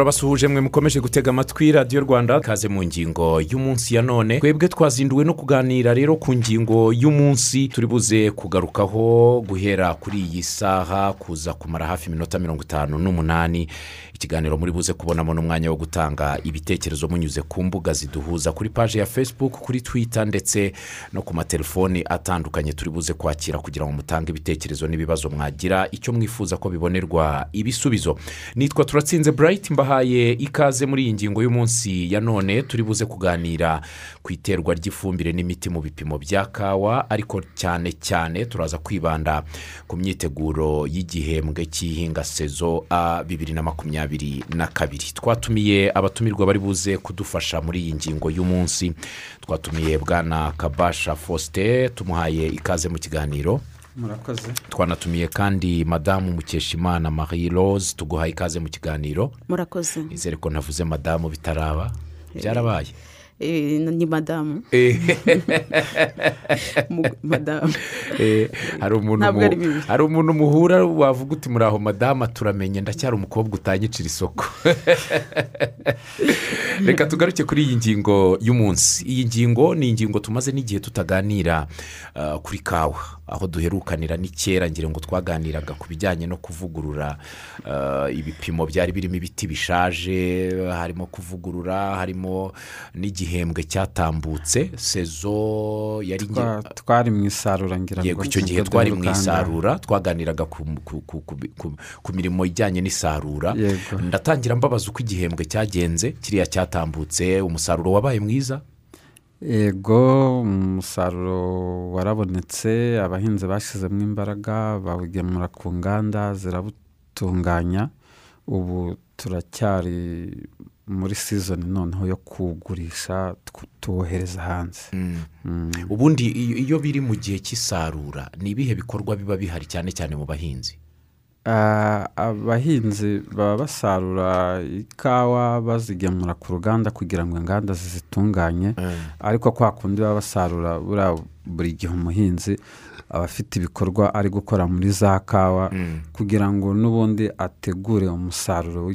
turabasuhuje mwe mukomeje gutega amatwi radiyo rwanda. Kaze mu ngingo y'umunsi ya none. Twebwe twazinduwe no kuganira rero ku ngingo y'umunsi. Turi buze kugarukaho guhera kuri iyi saha kuza kumara hafi iminota mirongo itanu n'umunani. Ikiganiro muri buze kubonamo n'umwanya wo gutanga ibitekerezo munyuze ku mbuga ziduhuza kuri paji ya facebook kuri twitter ndetse no ku matelefoni atandukanye. Turi buze kwakira kugira ngo mutange ibitekerezo n'ibibazo mwagira. Icyo mwifuza ko bibonerwa ibisubizo. Nitwa turatsinze burayiti mbahaye ikaze muri iyi ngingo y'umunsi ya none turi buze kuganira ku iterwa ry'ifumbire n'imiti mu bipimo bya kawa ariko cyane cyane turaza kwibanda ku myiteguro y'igihembwe cy'ihinga sezo a bibiri na makumyabiri na kabiri. Twatumiye abatumirwa bari buze kudufasha muri iyi ngingo y'umunsi. Twatumiye bwana kabasha faustin tumuhaye ikaze mu kiganiro. Murakoze. Twanatumiye kandi madamu mukeshimana marie rose tuguhaye ikaze mu kiganiro. Murakoze. Nizere ko navuze madamu bitaraba. Byarabaye. Eh, ni madamu Mu- madamu eh, hari umuntu muhura wavuga uti muri aho madamu turamenye ndacyari umukobwa utanyicira isoko reka tugaruke kuri iyi ngingo y'umunsi iyi ngingo ni ingingo tumaze n'igihe tutaganira kuri kawa aho duherukanira ni kera ngira ngo twaganiraga ku bijyanye no kuvugurura ibipimo byari birimo ibiti bishaje harimo kuvugurura harimo n'igihembwe cyatambutse sezo yari twari mu isarura ngira ngo icyo gihe twari mu isarura twaganiraga ku, ku, ku, ku, ku, ku mirimo ijyanye n'isarura. Ndatangira mbabaza uko igihembwe cyagenze kiriya cyatambutse umusaruro wabaye mwiza? Yego umusaruro warabonetse abahinzi bashyizemo imbaraga bawugemura ku nganda zirabutunganya. Ubu turacyari muri sizoni noneho yo kuwugurisha tw- tuwohereza hanze. Mm. ubundi iyo biri mu gihe cy'isarura ni ibihe bikorwa biba bihari cyane cyane mu bahinzi? Ah, abahinzi baba basarura ikawa bazigemura ku ruganda kugira ngo inganda zizitunganye. Ariko kwa kundi baba basarura buri gihe umuhinzi aba afite ibikorwa ari gukora muri za kawa kugira ngo n'ubundi ategure umusaruro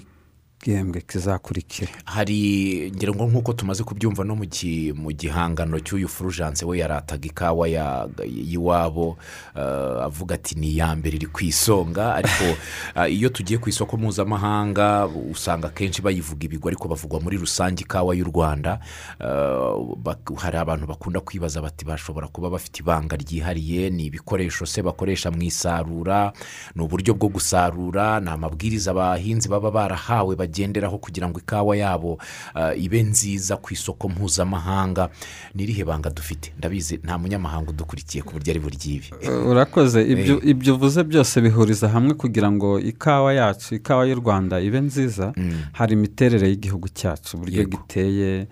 w'igihembwe kizakurikira hari ngira ngo nk'uko tumaze kubyumva no mu gi- mu gihangano cy'uyu furujanse we yarataga ikawa y'iwabo eh, avuga ati ni iya mbere iri ku isonga ariko eh, iyo tugiye ku isoko mpuzamahanga usanga akenshi bayivuga ibigwi ariko bavugwa muri rusange ikawa y'u rwanda Eh, hari abantu bakunda kwibaza bati bashobora kuba bafite ibanga ryihariye ni ibikoresho se bakoresha mu isarura ni uburyo bwo gusarura ni amabwiriza abahinzi baba barahawe bagenderaho kugira ngo ikawa yabo eh, ibe nziza ku isoko mpuzamahanga. Ni irihe banga dufite? Ndabizi nta munyamahanga udukurikiye ku buryo ari buryibi urakoze. Ibyo ibyo uvuze byose bihuriza hamwe kugira ngo ikawa yacu ikawa y'u rwanda ibe nziza. Hari imiterere y'igihugu cyacu uburyo giteye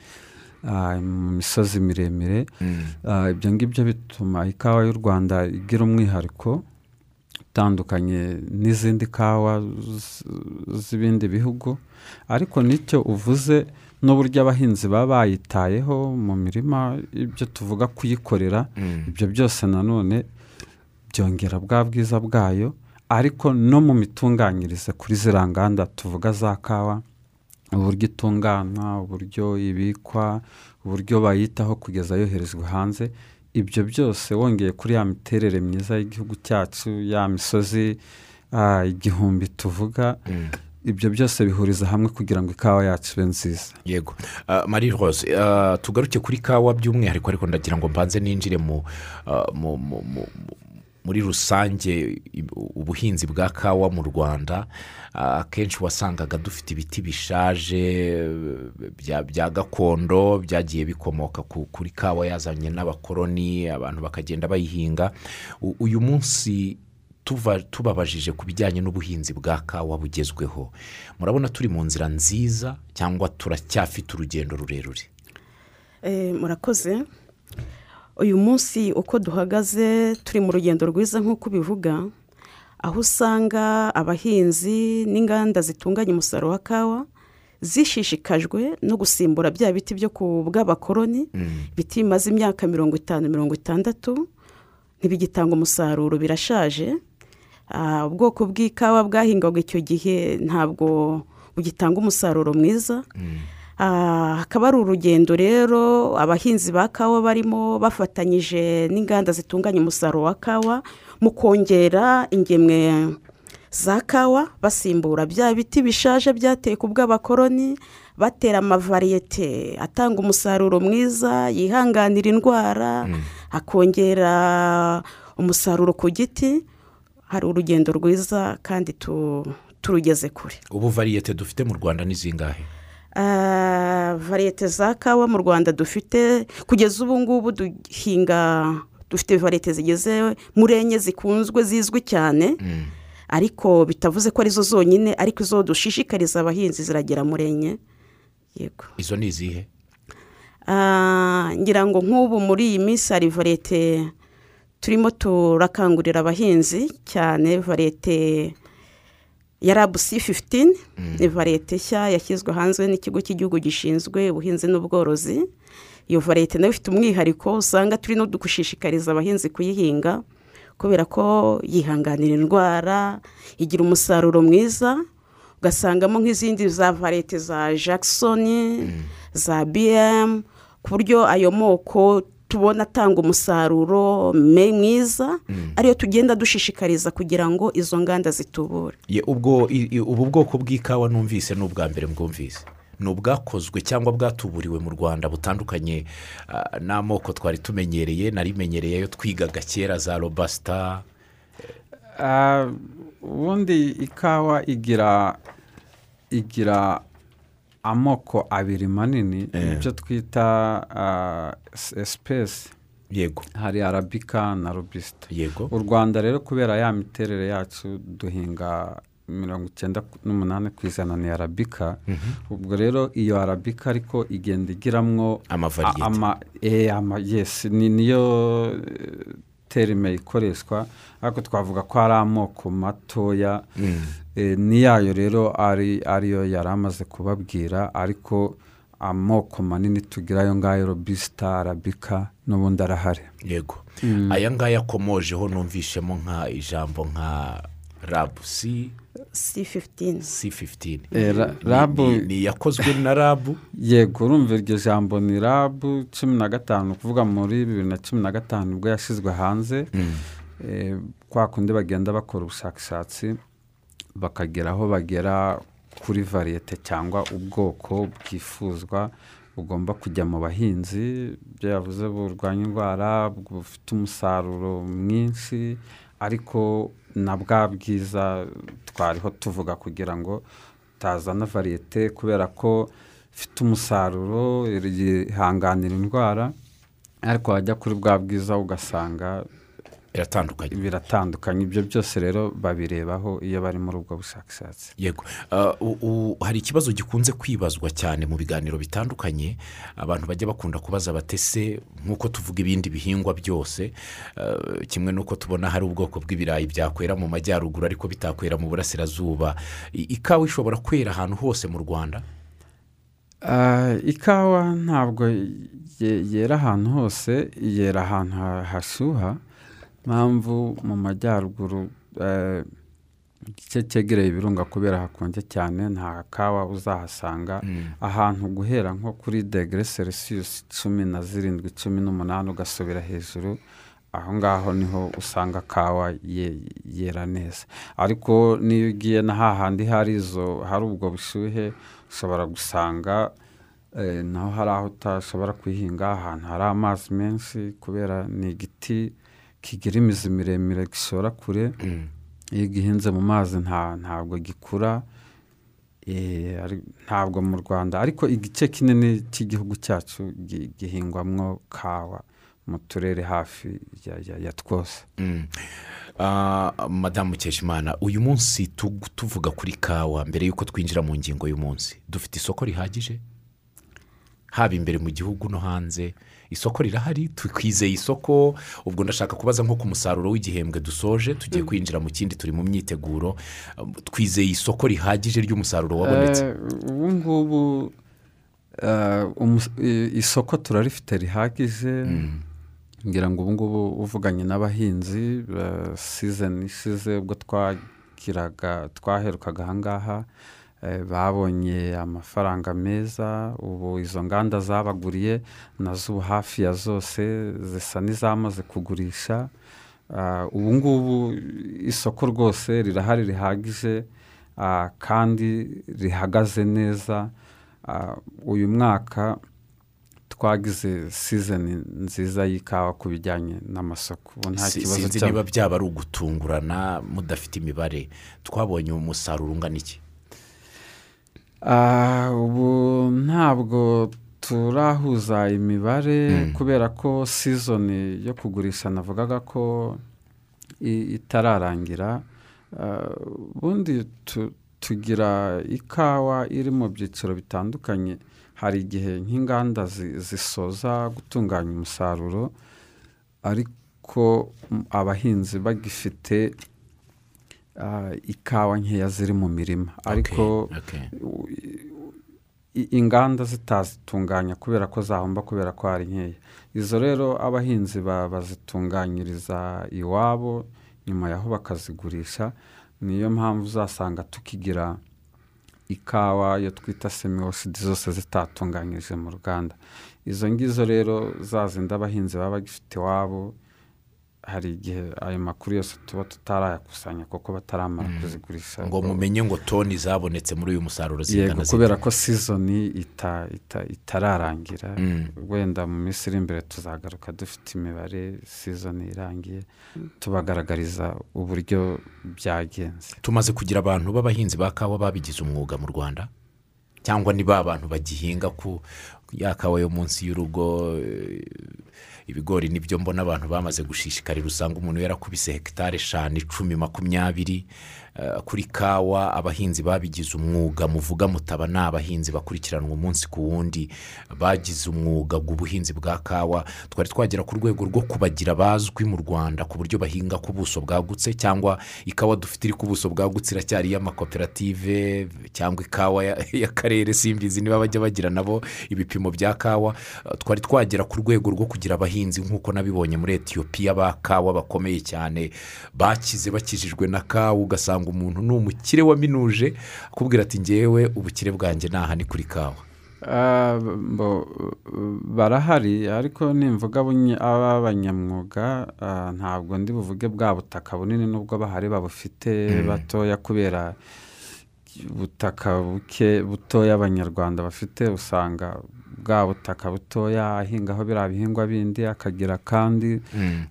ah, mu misozi miremire Ah, ibyo ngibyo bituma ikawa y'u rwanda igira umwihariko. Utandukanye n'izindi kawa z'ibindi bihugu. Ariko n'icyo uvuze n'uburyo abahinzi baba bayitayeho mu mirima ibyo tuvuga kuyikorera ibyo byose nanone byongera bwa bwiza bwayo. Ariko no mu mitunganyirize kuri ziriya nganda tuvuga za kawa uburyo itunganywa uburyo ibikwa uburyo bayitaho kugeza yoherezwa hanze ibyo byose wongeye kuri ya miterere myiza y'igihugu cyacu ya misozi igihumbi tuvuga ibyo byose bihuriza hamwe kugira ngo ikawa yacu ibe nziza. Yego. Marie rose tugaruke kuri kawa by'umwihariko ariko ndagira ngo mbanze ninjire mu mu- mu- mu- mu- muri rusange ubuhinzi bwa kawa mu rwanda ah, akenshi wasangaga dufite ibiti bishaje bya gakondo byagiye bikomoka ku- kuri kawa yazanye n'abakoroni abantu bakagenda bayihinga. Uyu munsi tubabajije ku bijyanye n'ubuhinzi bwa kawa bugezweho. Murabona turi mu nzira nziza cyangwa turacyafite urugendo rurerure? Eh, murakoze. Uyu munsi uko duhagaze turi mu rugendo rwiza nk'uko ubivuga aho usanga abahinzi n'inganda zitunganya umusaruro wa kawa zishishikajwe no gusimbura bya biti byo ku bw'abakoroni biti bimaze imyaka mirongo itanu mirongo itandatu ntibigitanga umusaruro birashaje. Ah, ubwoko bw'ikawa bwahingwaga icyo gihe ntabwo bugitanga umusaruro mwiza. Ah, hakaba ari urugendo rero abahinzi ba kawa barimo bafatanyije n'inganda zitunganya umusaruro wa kawa mu kongera ingemwe za kawa basimbura bya biti bishaje byateye ku bw'abakoroni batera amavariyete atanga umusaruro mwiza yihanganira indwara akongera umusaruro ku giti. Hari urugendo rwiza kandi tu- turugeze kure. Ubu variyete dufite mu rwanda ni zingahe? Ah, variyete za kawa mu rwanda dufite. Kugeza ubu ngubu duhinga dufite variyete zigeze muri enye zikunzwe zizwi cyane. Ariko bitavuze ko ari zo zonyine ariko izo dushishikariza abahinzi ziragera muri enye yego. Izo ni izihe? Ah, ngira ngo nk'ubu muri iyi minsi hari variyete turimo turakangurira abahinzi cyane variyete ya rabu si fifitini ni variyete nshya yashyizwe hanze n'ikigo cy'igihugu gishinzwe ubuhinzi n'ubworozi. Iyo variyete na yo ifite umwihariko usanga turi no gushishikariza abahinzi kuyihinga kubera ko yihanganira indwara igira umusaruro mwiza. Ugasangamo nk'izindi za variyete za jackson za bm ku buryo ayo moko tubona atanga umusaruro mwiza ariyo tugenda dushishikariza kugira ngo izo nganda zitubure. Ubu bwoko bw'ikawa numvise ni ubwa mbere mwumvise. Ni ubwakozwe cyangwa bwatuburiwe mu rwanda butandukanye ah, n'amoko twari tumenyereye narimenyereye ayo twigaga kera za robasita Ah, ubundi ikawa igira igira amoko abiri manini ibyo twita es- esipesi yego. Hari arabika na robisita yego. U rwanda rero kubera ya miterere yacu duhinga mirongo icyenda n'umunani ku ijana ni arabika ubwo rero iyo arabika ariko igenda igiramwo ama eh, ama yesi ni niyo eh, terime ikoreshwa ariko twavuga ko ari amoko matoya. Eh, n'iyayo rero ari ariyo yari amaze kubabwira ariko amoko manini tugira ayo ngayo robisita arabika n'ubundi arahari. Yego. Aya ngaya akomojeho numvishemo nka ijambo nka rabu si si fifitini si fifitini Eh, ra- rabu ni iyakozwe na rabu? Yego urumva iryo jambo ni rabu cumi na gatanu ni ukuvuga muri bibiri na cumi na gatanu ni bwo yashyizwe hanze. Eh, kwa kundi bagenda bakora ubushakashatsi. Bakagera aho bagera kuri variyete cyangwa ubwoko bwifuzwa bugomba kujya mu bahinzi ibyo yavuze burwanya indwara bufite umusaruro mwinshi ariko na bwa bwiza twariho tuvuga kugira ngo utazana variyete kubera ko ifite umusaruro yihanganira indwara ariko wajya kuri bwa bwiza ugasanga iratandukanye biratandukanye. Ibyo byose rero babirebaho iyo bari muri ubwo bushakashatsi. Yego. Ah, u- u- hari ikibazo gikunze kwibazwa cyane mu biganiro bitandukanye. Abantu bajya bakunda kubaza batese nk'uko tuvuga ibindi bihingwa byose ah, kimwe n'uko tubona hari ubwoko bw'ibirayi byakwera mu majyaruguru ariko bitakwera mu burasirazuba ikawa ishobora kwera ahantu hose mu rwanda? Ah, ikawa ntabwo ye- yera ahantu hose yera ahantu ha- hashyuha mpamvu mu majyaruguru eh, igice cyegereye ibirunga kubera hakonje cyane nta kawa uzahasanga. Ahantu guhera nko kuri degere selisiyusi cumi na zirindwi cumi n'umunani ugasubira hejuru aho ngaho ni ho usanga kawa ye- yera neza. Ariko n'iyo ugiye na hahandi hari izo hari ubwo bushyuhe ushobora gusanga eh, naho hari aho utashobora kuyihinga ahantu hari amazi menshi kubera ni igiti kigira imizi miremire gishora kure iyo gihinze mu mazi nta ntabwo gikura eh, ntabwo mu rwanda. Ariko igice kinini cy'igihugu cyacu gi- gihingwamwo kawa mu turere hafi ya, twose. Mm. Ah, madamu mukeshimana uyu munsi tu- tuvuga kuri kawa mbere y'uko twinjira mu ngingo y'umunsi. Dufite isoko rihagije haba imbere mu gihugu no hanze isoko rirahari twizeye isoko ubwo ndashaka kubaza nko ku musaruro w'igihembwe dusoje tugiye kwinjira mu kindi turi mu myiteguro twizeye isoko rihagije ry'umusaruro wabonetse. Eh, ubu ngubu eh, isoko turarifite rihagije. Ngira ngo ubu ngubu uvuganye n'abahinzi eh, sizoni ishize ubwo twagiraga twaherukaga aha ngaha eh, babonye amafaranga meza ubu izo nganda zabaguriye na zo hafi ya zose zisa n'izamaze kugurisha. Ah, ubu ngubu isoko rwose rirahari rihagije ah, kandi rihagaze neza. Ah, uyu mwaka twagize sizoni nziza y'ikawa ku bijyanye n'amasoko. Ubu nta Si- kibazo sinzi niba byaba ari ugutungurana mudafite imibare. Twabonye umusaruro ungana iki? Ubu ntabwo turahuza imibare kubera ko sizoni yo kugurisha navugaga ko itararangira. Ah, ubundi tu- tugira ikawa iri mu byiciro bitandukanye. Hari igihe nk'inganda zi- zisoza gutunganya umusaruro ariko abahinzi bagifite ikawa nkeya ziri mu mirima. Ariko inganda zitazitunganya kubera ko zahomba kubera ko hari nkeya. Izo rero abahinzi ba- bazitunganyiriza iwabo nyuma yaho bakazigurisha niyo mpamvu uzasanga tukigira ikawa iyo twita semiwosidi zose zitatunganyije mu ruganda. Izo ngizo rero za zindi abahinzi baba bagifite iwabo hari igihe ayo makuru yose tuba tutarayakusanya kuko bataramara kuzigurisha. Ngo mumenye ngo toni zabonetse muri uyu musaruro zingana kubera ko sizoni ita- ita- itararangira Mm. wenda mu minsi iri imbere tuzagaruka dufite imibare sizoni irangiye tubagaragariza uburyo byagenze. Tumaze kugira abantu b'abahinzi ba kawa babigize umwuga mu rwanda? Cyangwa ni ba bantu bagihinga ku ya kawa yo munsi y'urugo ibigori ni byo mbona abantu bamaze gushishikarira usanga umuntu yarakubise hegitari eshanu icumi makumyabiri kuri kawa abahinzi babigize umwuga muvuga mutaba ni abahinzi bakurikiranwa umunsi ku wundi bagize umwuga ubuhinzi bwa kawa. Twari twagera ku rwego rwo kubagira bazwi mu rwanda ku buryo bahinga ku buso bwagutse cyangwa ikawa dufite iri ku buso bwagutse iracyari iy'amakoperative cyangwa ikawa ya- y'akarere simbizi niba bajya bagira nabo ibipimo bya kawa. Eh, twari twagera ku rwego rwo kugira abahinzi nk'uko nabibonye muri etiyopiya ba kawa bakomeye cyane. Bakize bakijijwe na kawa ugasanga umuntu ni umukire waminuje akubwira ati ngewe ubukire bwanjye aha ni kuri kawa. Ah, barahari ariko nimvuga bunye- ab'abanyamwuga ah, ntabwo ndi buvuge bwa butaka bunini nubwo bahari babufite batoya kubera ubutaka buke butoya abanyarwanda bafite usanga bwa butaka butoya ahingaho biriya bihingwa bindi akagira kandi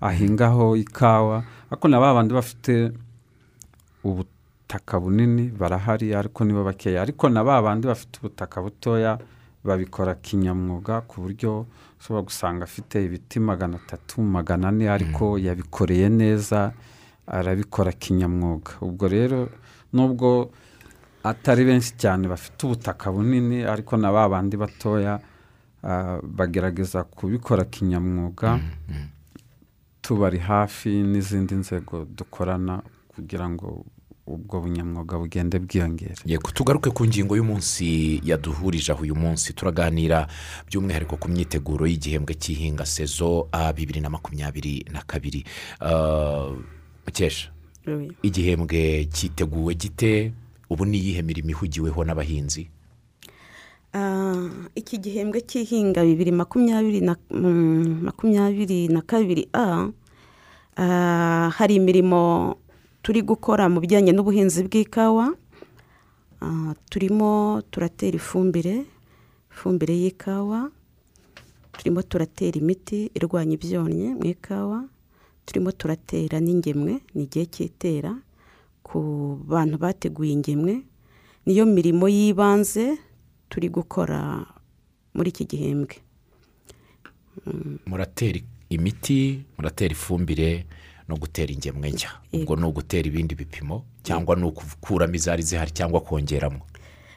ahingaho ikawa. Ariko na ba bandi bafite ubutaka bunini barahari ariko nibo bakeya. Ariko na ba bandi bafite ubutaka butoya babikora kinyamwuga ku buryo ushobora gusanga afite ibiti magana atatu magana ane ariko yabikoreye neza arabikora kinyamwuga. Ubwo rero nubwo atari benshi cyane bafite ubutaka bunini ariko na ba bandi batoya ah, bagerageza kubikora kinyamwuga tubari hafi n'izindi nzego dukorana kugira ngo ubwo bunyamwuga bugende bwiyongera yego tugaruke ku ngingo y'umunsi yaduhurije aho uyu munsi. Turaganira by'umwihariko ku myiteguro y'igihembwe cy'ihinga sezo a bibiri na makumyabiri na kabiri. Mukesha Oui. igihembwe cyiteguwe gite? Ubu ni iyihe mirimo ihugiweho n'abahinzi? Ah, iki gihembwe cy'ihinga bibiri makumyabiri na mm, makumyabiri na kabiri a hari imirimo turi gukora mu bijyanye n'ubuhinzi bw'ikawa Ah, turimo turatera ifumbire ifumbire y'ikawa turimo turatera imiti irwanya ibyonnyi mu ikawa turimo turatera n'ingemwe ni igihe cy'itera ku bantu bateguye ingemwe. Niyo mirimo y'ibanze turi gukora muri iki gihembwe. Muratera imiti muratera ifumbire no gutera ingemwe nshya. Ubwo ni ugutera ibindi bipimo cyangwa ni ukukuramo izari zihari cyangwa kongeramo?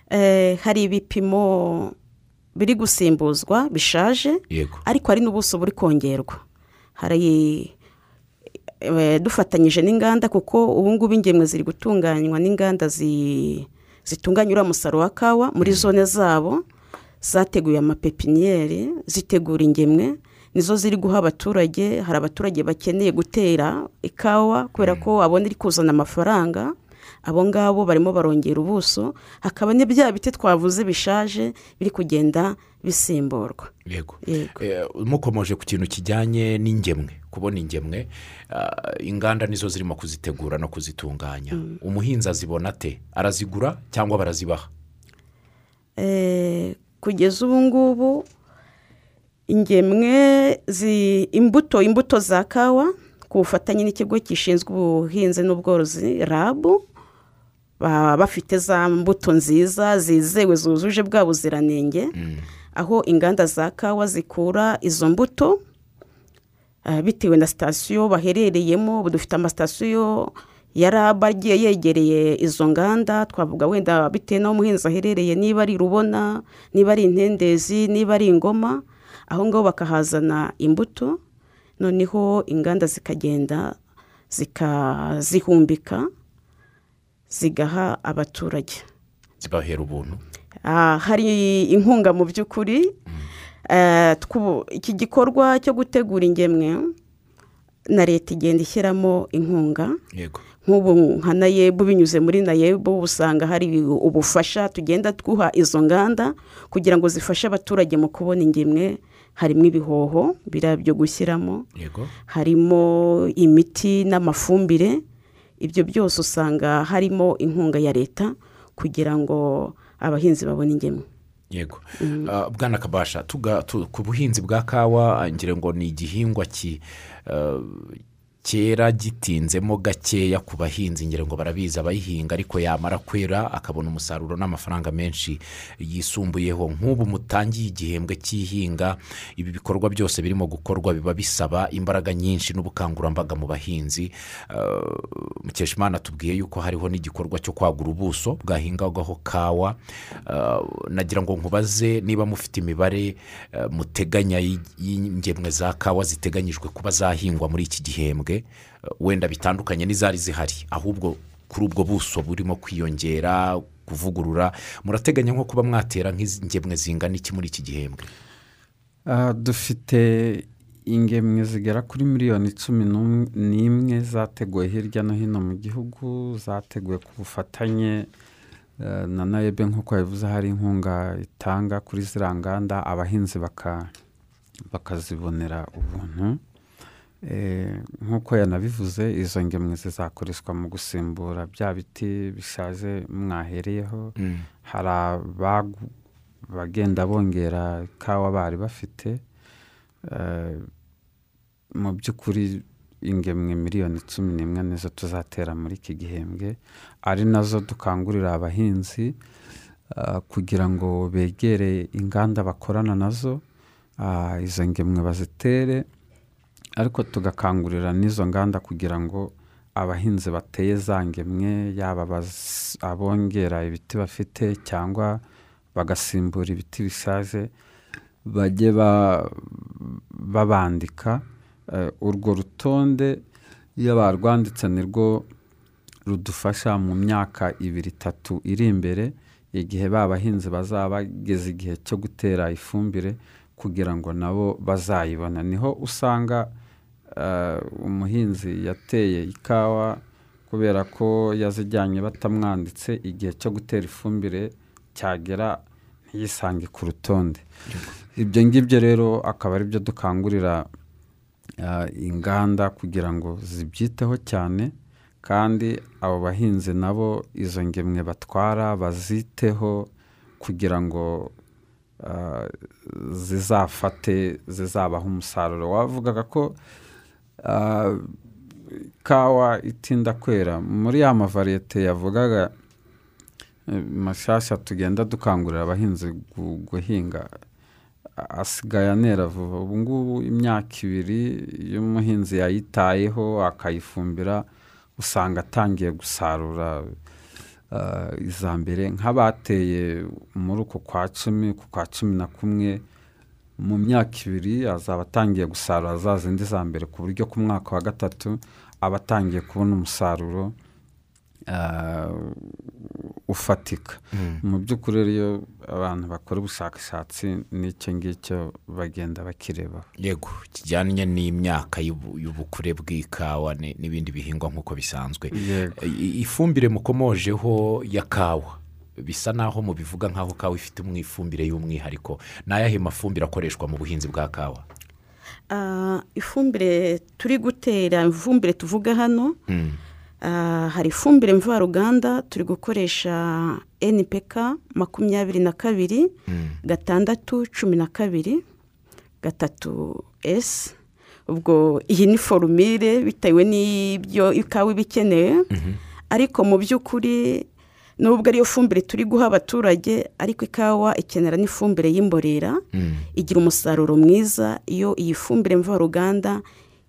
Eh, hari ibipimo biri gusimbuzwa bishaje ariko hari n'ubuso buri kongerwa. Hari eh, dufatanyije n'inganda kuko ubu ngubu ingemwe ziri gutunganywa n'inganda zi- zitunganya uriya musaruro wa kawa. Muri zone zabo zateguye amapepiniyeri zitegura ingemwe nizo ziri guha abaturage hari abaturage bakeneye gutera ikawa kubera ko babona iri kuzana amafaranga abo ngabo barimo barongera ubuso hakaba ni bya biti twavuze bishaje biri kugenda bisimburwa. Yego. Eh, mukomoje ku kintu kijyanye n'ingemwe kubona ingemwe ah, inganda nizo zirimo kuzitegura no kuzitunganya. Umuhinzi azibona ate? Arazigura cyangwa barazibaha? Eh, kugeza ubu ngubu ingemwe imbuto imbuto za kawa ku bufatanye n'ikigo gishinzwe ubuhinzi n'ubworozi rabu baba bafite za mbuto nziza zizewe zujuje bwa buziranenge aho inganda za kawa zikura izo mbuto ah, bitewe na sitasiyo baherereyemo dufite amasitasiyo ya raba agiye yegereye izo nganda twavuga wenda bitewe n'aho umuhinzi aherereye niba ari rubona niba ari intendezi niba ari ingoma aho ngaho bakahazana imbuto noneho inganda zikagenda zikazihumbika zigaha abaturage. Zibahera ubuntu? Ah, hari inkunga mu by'ukuri. Eh, twu- iki gikorwa cyo gutegura ingemwe na leta igenda ishyiramo inkunga. Yego. Nk'ubu nka nayebu binyuze muri nayebu usanga hari ubufasha tugenda twuha izo nganda kugira ngo zifashe abaturage mu kubona ingemwe. Harimo ibihoho biriya byo gushyiramo. Harimo imiti n'amafumbire. Ibyo byose usanga harimo inkunga ya leta kugira ngo abahinzi babone ingemwe. Yego. Ah, bwana kabasha ku buhinzi bwa kawa ngira ngo ni igihingwa ah, cyera gitinzemo gakeya ku bahinzi ngira ngo barabizi abayihinga ariko yamara kwera akabona umusaruro n'amafaranga menshi yisumbuyeho. Nk'ubu mutangiye igihembwe cy'ihinga ibi bikorwa byose birimo gukorwa biba bisaba imbaraga nyinshi n'ubukangurambaga mu bahinzi. Ah, mukeshimana tubwiye yuko hariho n'igikorwa cyo kwagura ubuso bwahingagaho kawa. Ah, nagira ngo nkubaze niba mufite imibare ah, muteganya y'ingemwe za kawa ziteganyijwe kuba zahingwa muri iki gihembwe. Ah, wenda bitandukanye n'izari zihari. Ahubwo kuri ubwo buso burimo kwiyongera kuvugurura murateganya nko kuba mwatera nk'ingemwe zingana iki muri iki gihembwe? Ah, dufite ingemwe zigera kuri miliyoni cumi n'imwe zateguwe hirya no hino mu gihugu zateguwe ku bufatanye eh, na naebe nk'uko yabivuze hari inkunga itanga kuri ziriya nganda abahinzi baka- bakazibonera ubuntu. Eh, nk'uko yanabivuze izo ngemwe zizakoreshwa mu gusimbura bya biti bishaje mwahereyeho. Hari abagu- bagenda bongera ikawa bari bafite. Eh, mu by'ukuri ingemwe miliyoni cumi n'imwe nizo tuzatera muri iki gihembwe. Ari na zo dukangurira abahinzi ah, kugira ngo begere inganda bakorana na zo ah, izo ngemwe bazitere. Ariko tugakangurira n'izo nganda kugira ngo abahinzi bateye za ngemwe yaba abongera ibiti bafite cyangwa bagasimbura ibiti bishaje bajye ba- babandika Eh, urwo rutonde iyo barwanditse nirwo rudufasha mu myaka ibiri itatu iri imbere igihe ba bahinzi bazaba bageze igihe cyo gutera ifumbire kugira ngo nabo bazayibona ni ho usanga umuhinzi yateye ikawa kubera ko yazijyanye batamwanditse igihe cyo gutera ifumbire cyagera ntiyisange ku rutonde. Ibyo ngibyo rero akaba ari byo dukangurira ah, inganda kugira ngo zibyiteho cyane kandi abo bahinzi nabo izo ngemwe batwara baziteho kugira ngo ah, zizafate zizabaha umusaruro. Wavugaga ko ah, kawa itinda kwera. Muri ya mavariyete yavugaga eh, mashyashya tugenda dukangurira abahinzi gu- guhinga. Asigaye anera vuba. Ubu ngubu imyaka ibiri iyo umuhinzi yayitayeho akayifumbira usanga atangiye gusarura ah, iza mbere. Nk'abateye muri uko kwa cumi ku kwa cumi na kumwe mu myaka ibiri azaba atangiye gusarura za zindi za mbere ku buryo ku mwaka wa gatatu aba atangiye kubona umusaruro ah, ufatika. Mu by'ukuri rero iyo abantu bakora ubushakashatsi n'icyo ngicyo bagenda bakirebaho yego kijyanye n'imyaka y'ubu- y'ubukure bw'ikawa ni- n'ibindi bihingwa nk'uko bisanzwe. Ifumbire mukomojeho ya kawa bisa naho mubivuga nk'aho kawa ifite umwifumbire y'umwihariko ni ayahe mafumbire akoreshwa mu buhinzi bwa kawa? Ah, ifumbire turi gutera ifumbire tuvuga hano. Ah, hari ifumbire mvaruganda turi gukoresha npk makumyabiri na kabiri gatandatu cumi na kabiri gatatu esi ubwo iyi ni forumire bitewe n'ibyo ikawa iba ikeneye. Ariko mu by'ukuri nubwo ariyo fumbire turi guha abaturage ariko ikawa ikenera n'ifumbire y'imborera igira umusaruro mwiza. Iyo iyi fumbire mvaruganda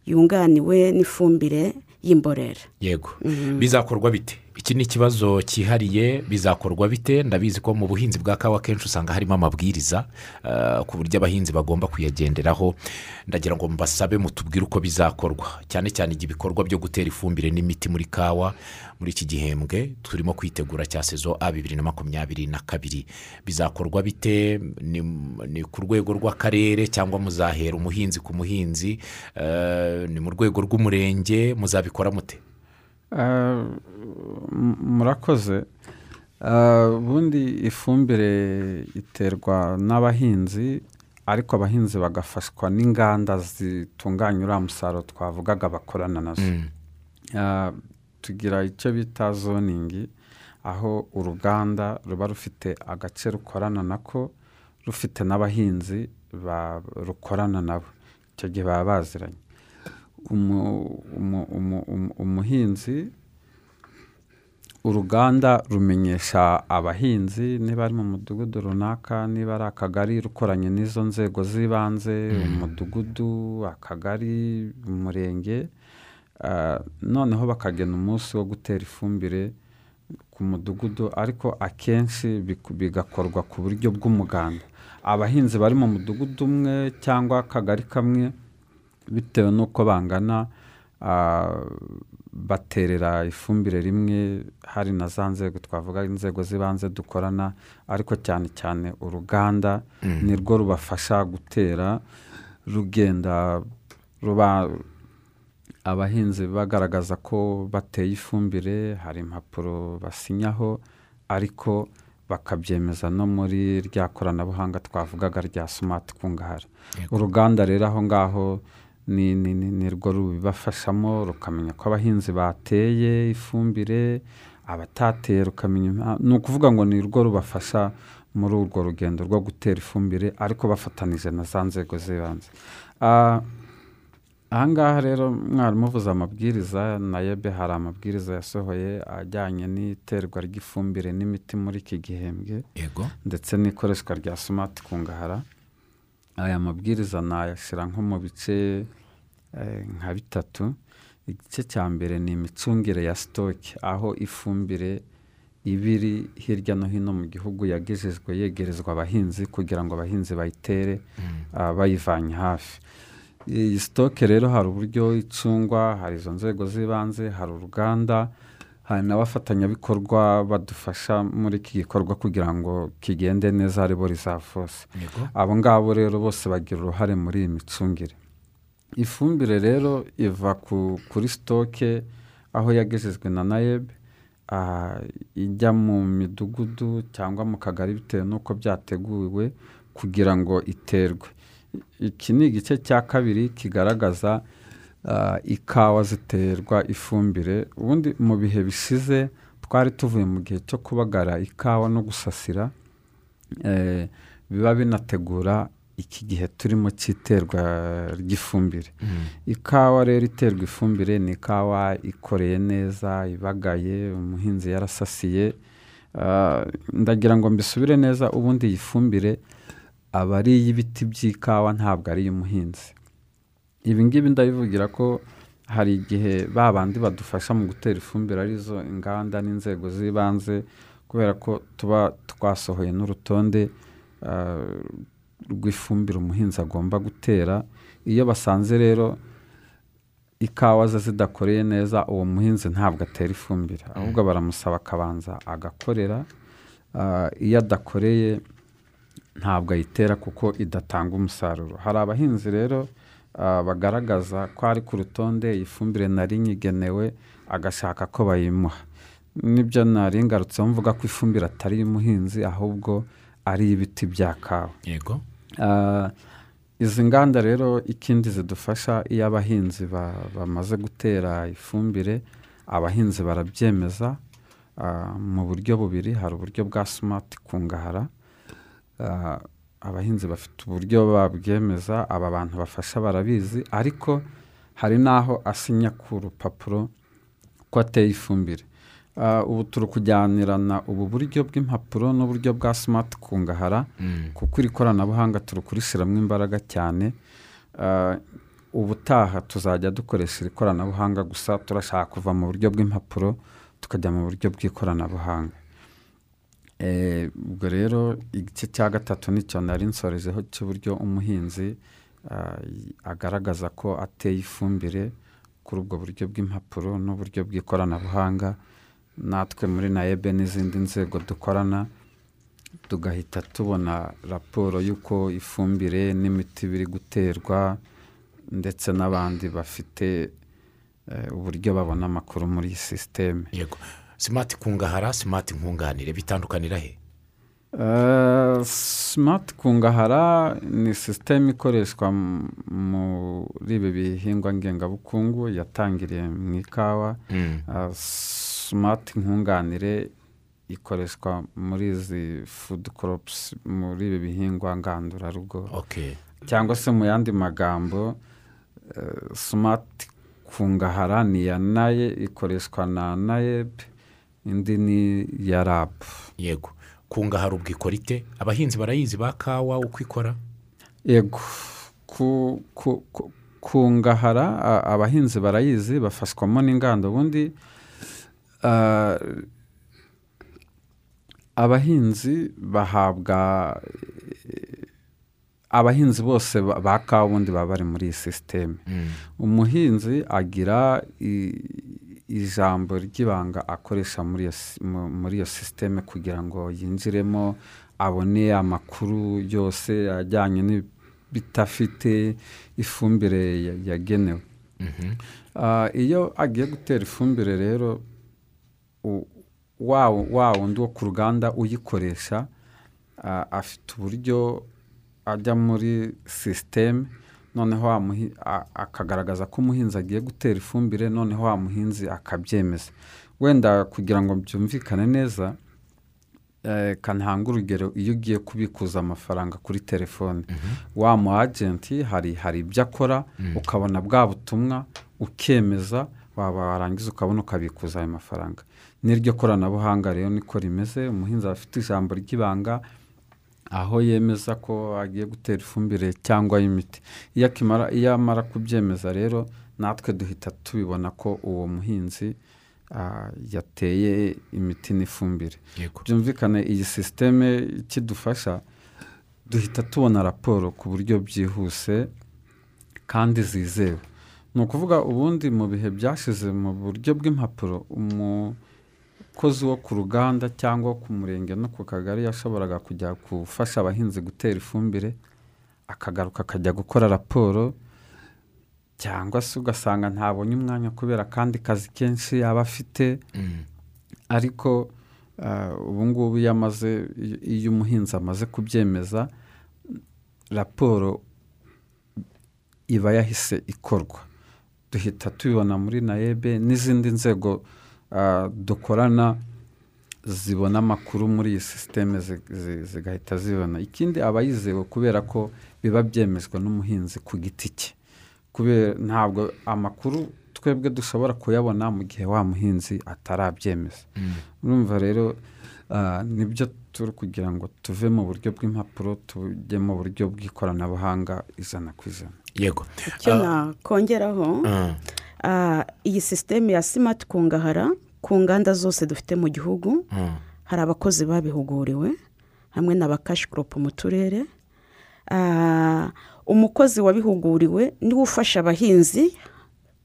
yunganiwe n'ifumbire y'imborera. Yego. Bizakorwa bite? Iki ni ikibazo cyihariye bizakorwa bite? Ndabizi ko mu buhinzi bwa kawa kenshi usanga harimo amabwiriza eh, ku buryo abahinzi bagomba kuyagenderaho. Ndagira ngo mbasabe mutubwire uko bizakorwa. Cyane cyane ibikorwa byo gutera ifumbire n'imiti muri kawa muri iki gihembwe turimo kwitegura cya sezo a bibiri na makumyabiri na kabiri. Bizakorwa bite? Ni, ku rwego rw'akarere cyangwa muzahera umuhinzi ku muhinzi? Eh, ni mu rwego rw'umurenge muzabikora mute? Murakoze. Ah, ubundi ifumbire iterwa n'abahinzi ariko abahinzi bagafashwa n'inganda zitunganya uriya musaruro twavugaga bakorana na zo Ah, tugira icyo bita zoningi aho uruganda ruba rufite agace rukorana nako rufite n'abahinzi ba- rukorana nabo. Icyo gihe baba baziranye. Umuhinzi uruganda rumenyesha abahinzi niba ari mu mudugudu runaka niba ari akagari rukoranye n'izo nzego z'ibanze umudugudu akagari umurenge ah, noneho bakagena umunsi wo gutera ifumbire ku mudugudu ariko akenshi bigakorwa ku buryo bw'umuganda. Abahinzi bari mu mudugudu umwe cyangwa akagari kamwe bitewe n'uko bangana ah, baterera ifumbire rimwe hari na za nzego twavuga inzego z'ibanze dukorana ariko cyane cyane uruganda nirwo rubafasha gutera rugenda ruba abahinzi bagaragaza ko bateye ifumbire hari impapuro basinyaho ariko bakabyemeza no muri rya koranabuhanga twavugaga rya sumati kungahara uruganda rero aho ngaho ni ni- ni- ni rwo rubibafashamo rukamenya ko abahinzi bateye ifumbire abatateye rukamenya impa- ni ukuvuga ngo ni rwo rubafasha muri urwo rugendo rwo gutera ifumbire ariko bafatanije na za nzego z'ibanze. Ah, ahangaha rero mwarimu uvuze amabwiriza na yebe hari amabwiriza yasohoye ajyanye n'iterwa ry'ifumbire n'imiti muri iki gihembwe yego. ndetse n'ikoreshwa rya sumati kungahara aya mabwiriza nayashyira nko mu bice eh, nka bitatu. Igice cya mbere ni imicungire ya sitoke aho ifumbire iba iri hirya no hino mu gihugu yagejejwe yegerezwa abahinzi kugira ngo abahinzi bayitere ah, bayivanye hafi. Iyi sitoke rero hari uburyo icungwa hari izo nzego z'ibanze hari uruganda hari n'abafatanyabikorwa badufasha muri iki gikorwa kugira ngo kigende neza ari bo rizafose abo ngabo rero bose bagira uruhare muri iyi micungire. Ifumbire rero iva ku- kuri sitoke aho yagejejwe na nayeb ah, ijya mu midugudu cyangwa mu kagari bitewe n'uko byateguwe kugira ngo iterwe. Iki ni igice cya kabiri kigaragaza ikawa ziterwa ifumbire. Ubundi mu bihe bishize twari tuvuye mu gihe cyo kubagara ikawa no gusasira eh, biba binategura iki gihe turimo cy'iterwa ry'ifumbire. Ikawa rero iterwa ifumbire ni ikawa ikoreye neza ibagaye umuhinzi yarasasiye. Ah, ndagira ngo mbisubire neza ubundi iyi fumbire aba ari iy'ibiti by'ikawa ntabwo ari iy'umuhinzi. Ibi ngibi ndabivugira ko hari igihe ba bandi badufasha mu gutera ifumbire ari zo inganda n'inzego z'ibanze kubera ko tuba twasohoye n'urutonde ah, rw'ifumbire umuhinzi agomba gutera. Iyo basanze rero ikawa ze zidakoreye neza uwo muhinzi ntabwo atera ifumbire. Ahubwo baramusaba akabanza agakorera. Ah, iyo adakoreye ntabwo ayitera kuko idatanga umusaruro. Hari abahinzi rero bagaragaza ko ari ku rutonde iyi fumbire nari nyigenewe agashaka ko bayimuha. Nibyo nari ngarutseho mvuga ko ifumbire atari iy'umuhinzi ahubwo ari iy'ibiti bya kawa. Yego. Ah, izi nganda rero ikindi zidufasha iyo abahinzi ba- bamaze gutera ifumbire abahinzi barabyemeza ah, mu buryo bubiri hari uburyo bwa simati kungahara Ah, abahinzi bafite uburyo babwemeza aba bantu bafasha barabizi ariko hari n'aho asinya ku rupapuro ko ateye ifumbire. Ah, ubu turi kujyanirana ubu buryo bw'impapuro n'uburyo bwa simati kungahara kuko iri koranabuhanga turi kurishyiramo imbaraga cyane. Ah, ubutaha tuzajya dukoresha iri koranabuhanga gusa turashaka kuva mu buryo bw'impapuro tukajya mu buryo bw'ikoranabuhanga. Ubwo rero igice cya gatatu ni cyo nari nsorejeho cy'uburyo umuhinzi y- agaragaza ko ateye ifumbire kuri ubwo buryo bw'impapuro n'uburyo bw'ikoranabuhanga. Natwe muri nayebe n'izindi nzego dukorana tugahita tubona raporo y'uko ifumbire n'imiti biri guterwa ndetse n'abandi bafite eh, uburyo babona amakuru muri iyi sisiteme. Simati kungahara simati nkunganire bitandukanira he? Uh, simati kungahara ni sisiteme ikoreshwa muri ibi bihingwa ngengabukungu yatangiriye mu ikawa. Mm. Uh, simati nkunganire ikoreshwa muri izi fudu koropusi muri ibi bihingwa ngandurarugo. Cyangwa se mu yandi magambo uh, simati kungahara ni iya naye ikoreshwa na nayeb indi ni iya rabu yego. Kungahara ubwo ikora ite? Abahinzi barayizi ba kawa uko ikora? Yego. Ku, ku, ku, kungahara abahinzi barayizi bafashwamo n'inganda ubundi ah, abahinzi bahabwa abahinzi bose ba kawa ubundi baba bari muri iyi sisiteme Mm. umuhinzi agira ijambo ry'ibanga akoresha muri iyo sisiteme kugira ngo yinjiremo abone amakuru yose ajyanye n'ibidafite ifumbire ya- yagenewe Mhm. Ah, iyo agiye gutera ifumbire rero wa wundi wo ku ruganda uyikoresha ah, afite uburyo ajya muri sisiteme noneho akagaragaza ko umuhinzi agiye gutera ifumbire noneho wa muhinzi akabyemeza. Wenda kugira ngo byumvikane neza eh, kanhanga urugero iyo ugiye kubikuza amafaranga kuri telefone. Wa mu agenti hari hari ibyo akora ukabona bwa butumwa ukemeza waba warangiza ukabona ukabikuza ayo mafaranga. N'iryo koranabuhanga rero niko rimeze umuhinzi aba afite ijambo ry'ibanga aho yemeza ko agiye gutera ifumbire cyangwa imiti. Iyo amara kubyemeza rero natwe duhita tubibona ko uwo muhinzi yateye imiti n'ifumbire. Byumvikane iyi sisiteme ikidufasha duhita tubona raporo ku buryo byihuse kandi zizewe. Ni ukuvuga ubundi mu bihe byashize mu buryo bw'impapuro umukozi wo ku ruganda cyangwa ku murenge no ku kagari yashoboraga kujya gufasha abahinzi gutera ifumbire akagaruka akajya gukora raporo cyangwa se ugasanga ntabonye umwanya kubera akandi kazi kenshi yaba afite Mm. ariko ah, ubu ngubu iyo amaze iyo- umuhinzi amaze kubyemeza raporo iba yahise ikorwa duhita tubibona muri nayebe n'izindi nzego dukorana zibona amakuru muri iyi sisiteme zi- zi- zigahita zibona. Ikindi aba yizewe kubera ko biba byemejwe n'umuhinzi ku giti cye. Kubera ntabwo amakuru twebwe dushobora kuyabona mu gihe wa muhinzi atarabyemeza. Mm. urumva rero ah, ni byo turi kugira ngo tuve mu buryo bw'impapuro tujye mu buryo bw'ikoranabuhanga ijana ku ijana yego. Icyo Ah, nakongeraho ah, ah, iyi sisiteme ya simati kungahara ku nganda zose dufite mu gihugu ah. hari abakozi babihuguriwe hamwe n'abakashikoropu mu turere Ah, umukozi wabihuguriwe ni we ufasha abahinzi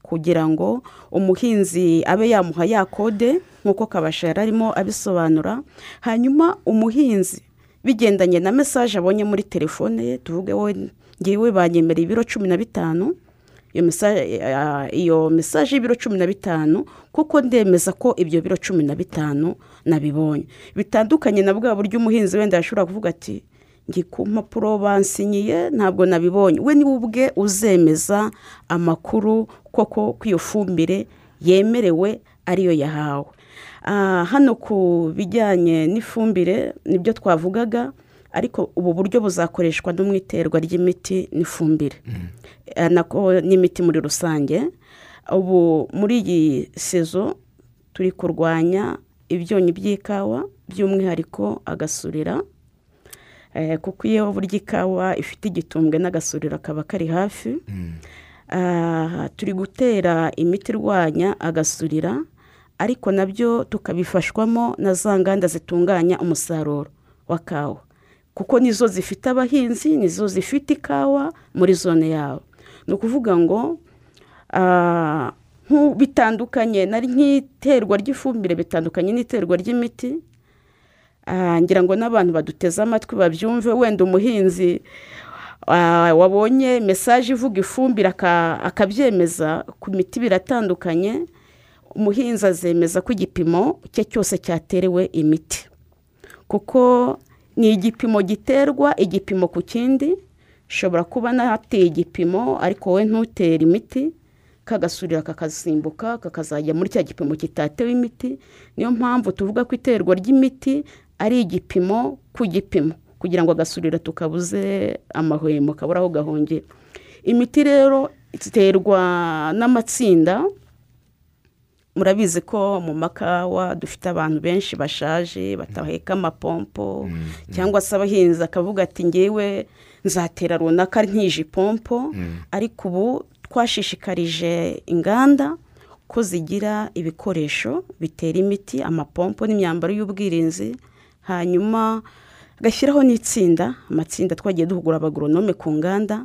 kugira ngo umuhinzi abe yamuha ya kode nk'uko kabasha yari arimo abisobanura hanyuma umuhinzi bigendanye na mesaje abonye muri telefone ye tuvuge we ngewe banyemereye ibiro cumi na bitanu iyo mesaje mesaje y'ibiro cumi na bitanu kuko ndemeza ko ibyo biro cumi na bitanu nabibonye. Bitandukanye na bwa buryo umuhinzi wenda yashobora kuvuga ati ngi ku mpapuro bansinyiye ntabwo nabibonye. We ni we ubwe uzemeza amakuru koko ko iyo fumbire yemerewe ariyo yahawe. Ah, hano ku bijyanye n'ifumbire ni byo twavugaga. Ariko ubu buryo buzakoreshwa no mu iterwa ry'imiti n'ifumbire. Eh, n'imiti muri rusange. Ubu muri iyi sezo turi kurwanya ibyonnyi by'ikawa by'umwihariko agasurira. Eh, kuko iyo burya ikawa ifite igitumbwe n'agasurira kaba kari hafi. Ah, turi gutera imiti irwanya agasurira ariko na byo tukabifashwamo na za nganda zitunganya umusaruro wa kawa. Kuko nizo zifite abahinzi nizo zifite ikawa muri zone yabo ni ukuvuga ngo ah, bitandukanye nk'iterwa ry'ifumbire bitandukanye n'iterwa ry'imiti Ah, ngira ngo n'abantu baduteze amatwi babyumve wenda umuhinzi ah, wabonye mesaje ivuga ifumbire aka- akabyemeza ku miti biratandukanye umuhinzi azemeza ko igipimo cye cyose cyaterewe imiti. Kuko ni igipimo giterwa igipimo ku kindi. Ushobora kuba nateye igipimo ariko wowe ntutere imiti. Kagasurira kakasimbuka kakazajya muri cya gipimo kitatewe imiti. Niyo mpamvu tuvuga ko iterwa ry'imiti ari igipimo ku gipimo kugira ngo agasurira tukabuze amahwemo kabura aho gahongera. Imiti rero iterwa n'amatsinda murabizi ko mu makawa dufite abantu benshi bashaje bataheka amapompo cyangwa se abahinzi akavuga ati ngewe nzatera runaka ntije ipompo ariko ubu twashishikarije inganda ko zigira ibikoresho bitera imiti amapompo n'imyambaro y'ubwirinzi hanyuma agashyiraho n'itsinda amatsinda twagiye duhugura abagoronome ku nganda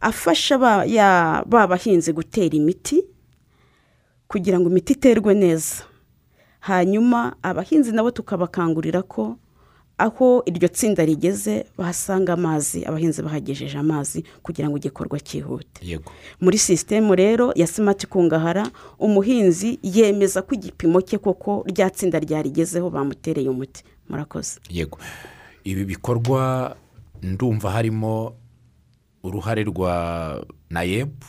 afasha ba bahinzi gutera imiti kugira ngo imiti iterwe neza. Hanyuma abahinzi nabo tukabakangurira ko aho iryo tsinda rigeze bahasanga amazi abahinzi bahagejeje amazi kugira ngo igikorwa cyihute. Yego. Muri sisitemu rero ya simati kungahara umuhinzi yemeza ko igipimo cye koko rya tsinda ryarigezeho bamutereye umuti. Murakoze. Yego. Ibi bikorwa ndumva harimo uruhare rwa nayebu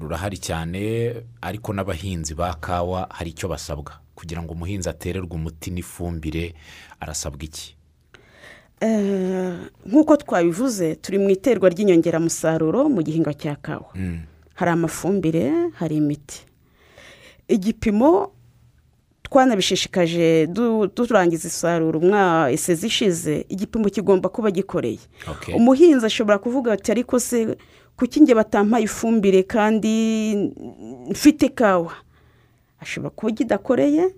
rurahari cyane ariko n'abahinzi ba kawa hari icyo basabwa. Kugira ngo umuhinzi atererwe umuti n'ifumbire arasabwa iki? Eh, nk'uko twabivuze turi mu iterwa ry'inyongeramusaruro mu gihingwa cya kawa. Hari amafumbire hari imiti. Igipimo twanabishishikaje du- turangiza isarura isezi ishize igipimo kigomba kuba gikoreye. Umuhinzi ashobora kuvuga ati ariko se kuki nge batampaye ifumbire kandi mfite ikawa? Ashobora kuba kidakoreye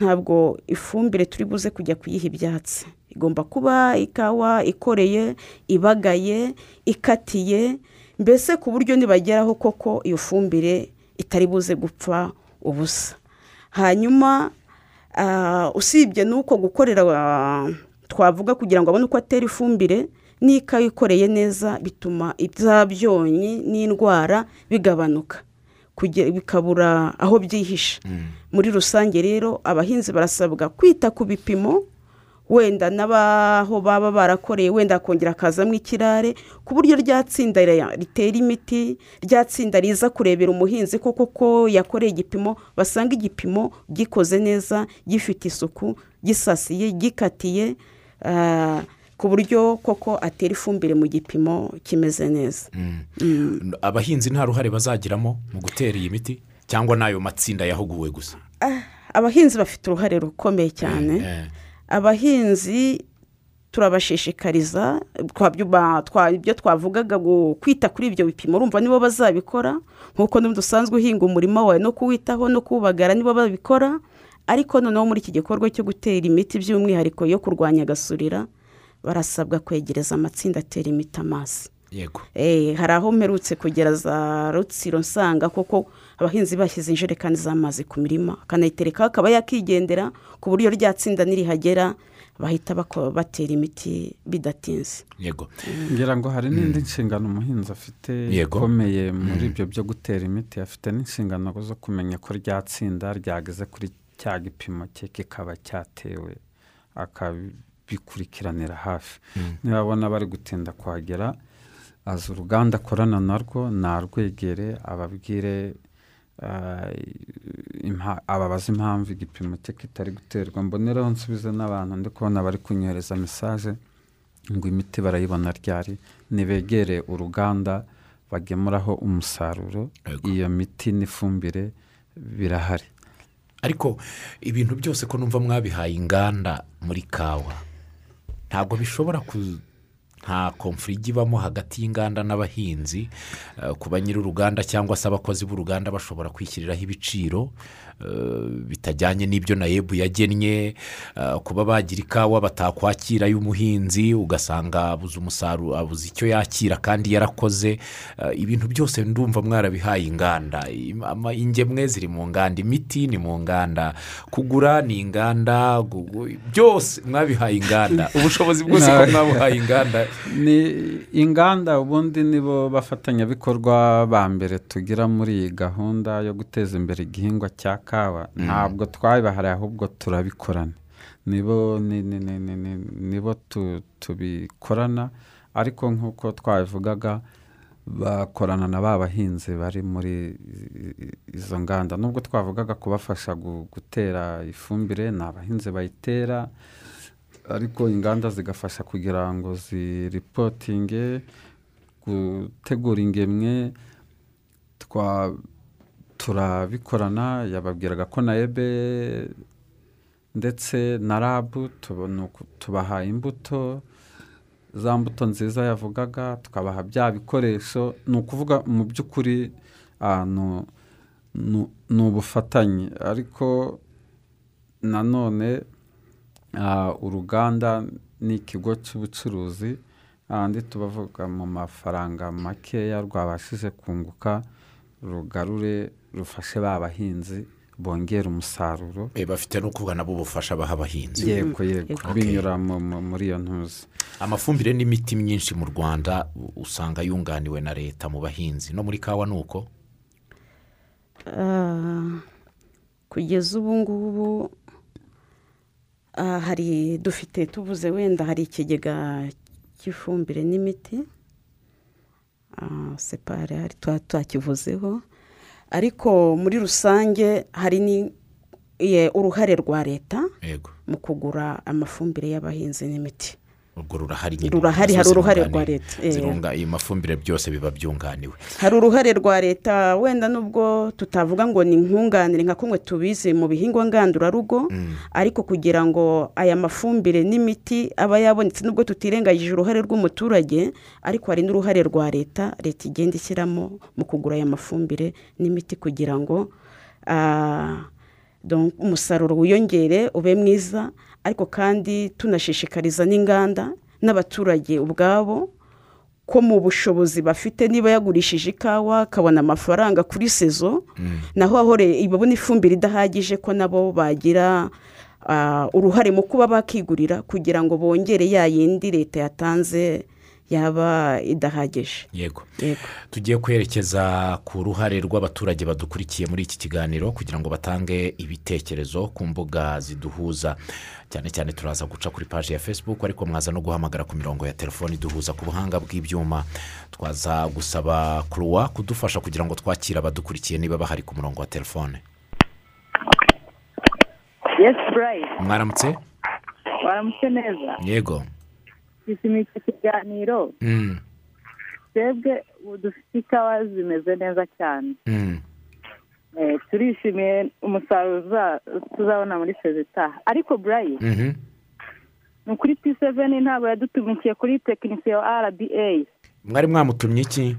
ntabwo ifumbire turi buze kujya kuyiha ibyatsi. Igomba kuba ikawa ikoreye ibagaye ikatiye mbese ku buryo nibageraho koko iyo fumbire itari buze gupfa ubusa. Hanyuma ah, usibye n'uko gukorera twavuga kugira ngo abone uko atera ifumbire n'ikawa ikoreye neza bituma ibya byonnyi n'indwara bigabanuka. Bikabura aho byihisha muri rusange rero abahinzi barasabwa kwita ku bipimo wenda n'abaho baba barakoreye wenda akongera akazamo ikirare ku buryo rya tsinda ri- ritera imiti rya tsinda riza kurebera umuhinzi koko ko yakoreye igipimo basanga igipimo gikoze neza gifite isuku gisasiye gikatiye ku buryo koko atera ifumbire mu gipimo kimeze neza. Abahinzi nta ruhare bazagiramo mu gutera iyi miti cyangwa n'ayo matsinda yahuguwe gusa? Ah, abahinzi bafite uruhare rukomeye cyane. Eh, abahinzi turabashishikariza ibyo twavugaga kwita kuri ibyo bipimo urumva nibo bazabikora nk'uko n'ubundi usanzwe uhinga umurima wawe no kuwitaho no kuwubagara nibo babikora ariko noneho muri iki gikorwa cyo gutera imiti by'umwihariko yo kurwanya agasurira barasabwa kwegereza amatsinda atera imiti amazi yego. Eh, hari aho mperutse kugera za rutsiro nsanga koko abahinzi bashyize injerekani z'amazi ku mirima akanayiterekaho akaba yakigendera ku buryo rya tsinda nirihagera bahita batera imiti bidatinze. Yego. Ngira ngo hari n'indi nshingano umuhinzi afite Yego. ikomeye muri ibyo byo gutera imiti afite n'inshingano zo kumenya ko rya tsinda ryageze kuri cya gipimo cye kikaba cyatewe akabikurikiranira hafi. Niba abona bari gutinda kuhagera azi uruganda akorana narwo narwegere ababwire impa- ababaza impamvu igipimo cye kitari guterwa. Mbonereho nsubize n'abantu ndi kubona bari kunyohereza mesaje ngo imiti barayibona ryari. Nibegere uruganda bagemuraho umusaruro iyo miti n'ifumbire birahari. Ariko ibintu byose ko numva mwabihaye inganda muri kawa. Ntabwo bishobora ku nta komfuri ijya ibamo hagati y'inganda n'abahinzi eh, kuba nyir'uruganda cyangwa se abakozi b'uruganda bashobora kwishyiriraho ibiciro. Bitajyanye n'ibyo nayebu yagennye eh, kuba bagira ikawa batakwakira y'umuhinzi ugasanga abuze umusaruro abuze icyo yakira kandi yarakoze. Eh, ibintu byose ndumva mwarabihaye inganda. Ingemwe ziri mu nganda imiti ni mu nganda kugura ni inganda byose mwabihaye inganda. Ubushobozi bwose ko mwabuhaye inganda. Ni inganda ubundi nibo bafatanyabikorwa ba mbere tugira muri iyi gahunda yo guteza imbere igihingwa cya kawa. Ntabwo twabibahariye ahubwo turabikorana. Nibo ni- ni- ni- ni- ni- nibo tu- tubikorana ariko nk'uko twabivugaga bakorana na ba bahinzi bari muri izo nganda. Nubwo twavugaga kubafasha gu- gutera ifumbire ni abahinzi bayitera ariko inganda zigafasha kugira ngo ziripotinge gutegura ingemwe twa turabikorana yababwiraga ko na ebe ndetse na rabu tubaha imbuto za mbuto nziza yavugaga tukabaha bya bikoresho. Ni ukuvuga mu by'ukuri ni ubufatanye. Ariko nanone uruganda ni ikigo cy'ubucuruzi ahandi tubavuga mu mafaranga makeya rwabashije kunguka rugarure rufashe ba bahinzi bongera umusaruro. Eh, bafite no kuvuga nabo ubufasha baha abahinzi. Yego yego. Yego. binyura mu- mu- muri iyo ntuzi. Amafumbire n'imiti myinshi mu rwanda usanga yunganiwe na leta mu bahinzi. No muri kawa ni uko? Ah, kugeza ubu ngubu ah, hari dufite tuvuze wenda hari ikigega cy'ifumbire n'imiti. Separe hari tuba twakivuzeho. Ariko muri rusange hari ni uruhare rwa leta mu kugura amafumbire y'abahinzi n'imiti. Urwo rurahari nyine Rurahari, hari uruhare rwa leta, eh. zirunga iyi mafumbire byose biba byunganiwe hari uruhare rwa leta wenda nubwo tutavuga ngo ni nkunganire nka kumwe tubizi mu bihingwa ngandurarugo ariko kugira ngo aya mafumbire n'imiti aba yabonetse nubwo tutirengagije uruhare rw'umuturage ariko hari n'uruhare rwa leta leta igenda ishyiramo mu kugura aya mafumbire n'imiti kugira ngo ah, umusaruro wiyongere ube mwiza ariko kandi tunashishikariza n'inganda n'abaturage ubwabo ko mu bushobozi bafite niba yagurishije ikawa akabona amafaranga kuri sezo naho aho re- babona ifumbire idahagije ko nabo bagira ah, uruhare mu kuba bakigurira kugira ngo bongere ya yindi leta yatanze yaba idahagije. Yego. Yego. Tugiye kwerekeza ku ruhare rw'abaturage badukurikiye muri iki kiganiro kugira ngo batange ibitekerezo ku mbuga ziduhuza. Cyane cyane turaza guca kuri paji ya facebook ariko mwaza no guhamagara ku mirongo ya telefoni iduhuza ku buhanga bw'ibyuma. Twaza gusaba kuruwa kudufasha kugira ngo twakire abadukurikiye niba bahari ku murongo wa telefone. Mwaramutse? Waramutse neza. Yego. Twishimiye iki kiganiro Mm, twebwe ubu dufite ikawa zimeze neza cyane. Mm, Eh, turishimiye umusaruro uza- tuzabona muri sezitaha ariko burayi mhm. ni ukuri p seveni ntabwo yadutumikiye kuri tekinisiye wa rba mwari mwamutumye iki?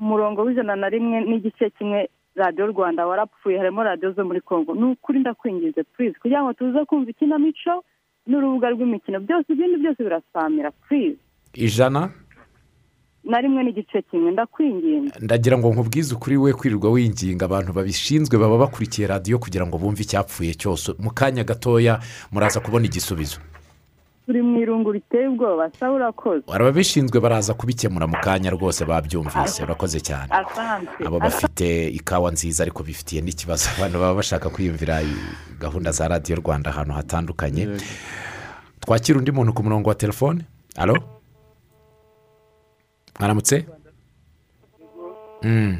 Umurongo w'ijana na rimwe n'igice kimwe radiyo rwanda warapfuye harimo radiyo zo muri congo. Ni ukuri ndakwingize purize kugira ngo tuze kumva ikinamico n'urubuga rw'imikino byose ibindi byose birasamira purize ijana? Na rimwe n'igice kimwe ndakwinginze. Ndagira ngo nkubwize ukuri we kwirirwa winginga abantu babishinzwe baba bakurikiye radiyo kugira ngo bumve icyapfuye cyose. Mu kanya gatoya muraza kubona igisubizo. Turi mu irungu riteye ubwoba sawa urakoze ababishinzwe baraza kubikemura mu kanya rwose babyumvise urakoze cyane. Asante. Abo bafite ikawa nziza ariko bifitiye n'ikibazo abantu baba bashaka kwiyumvira gahunda za radiyo rwanda ahantu hatandukanye. Twakira undi muntu ku murongo wa telefone? Alo mwaramutse? Mm.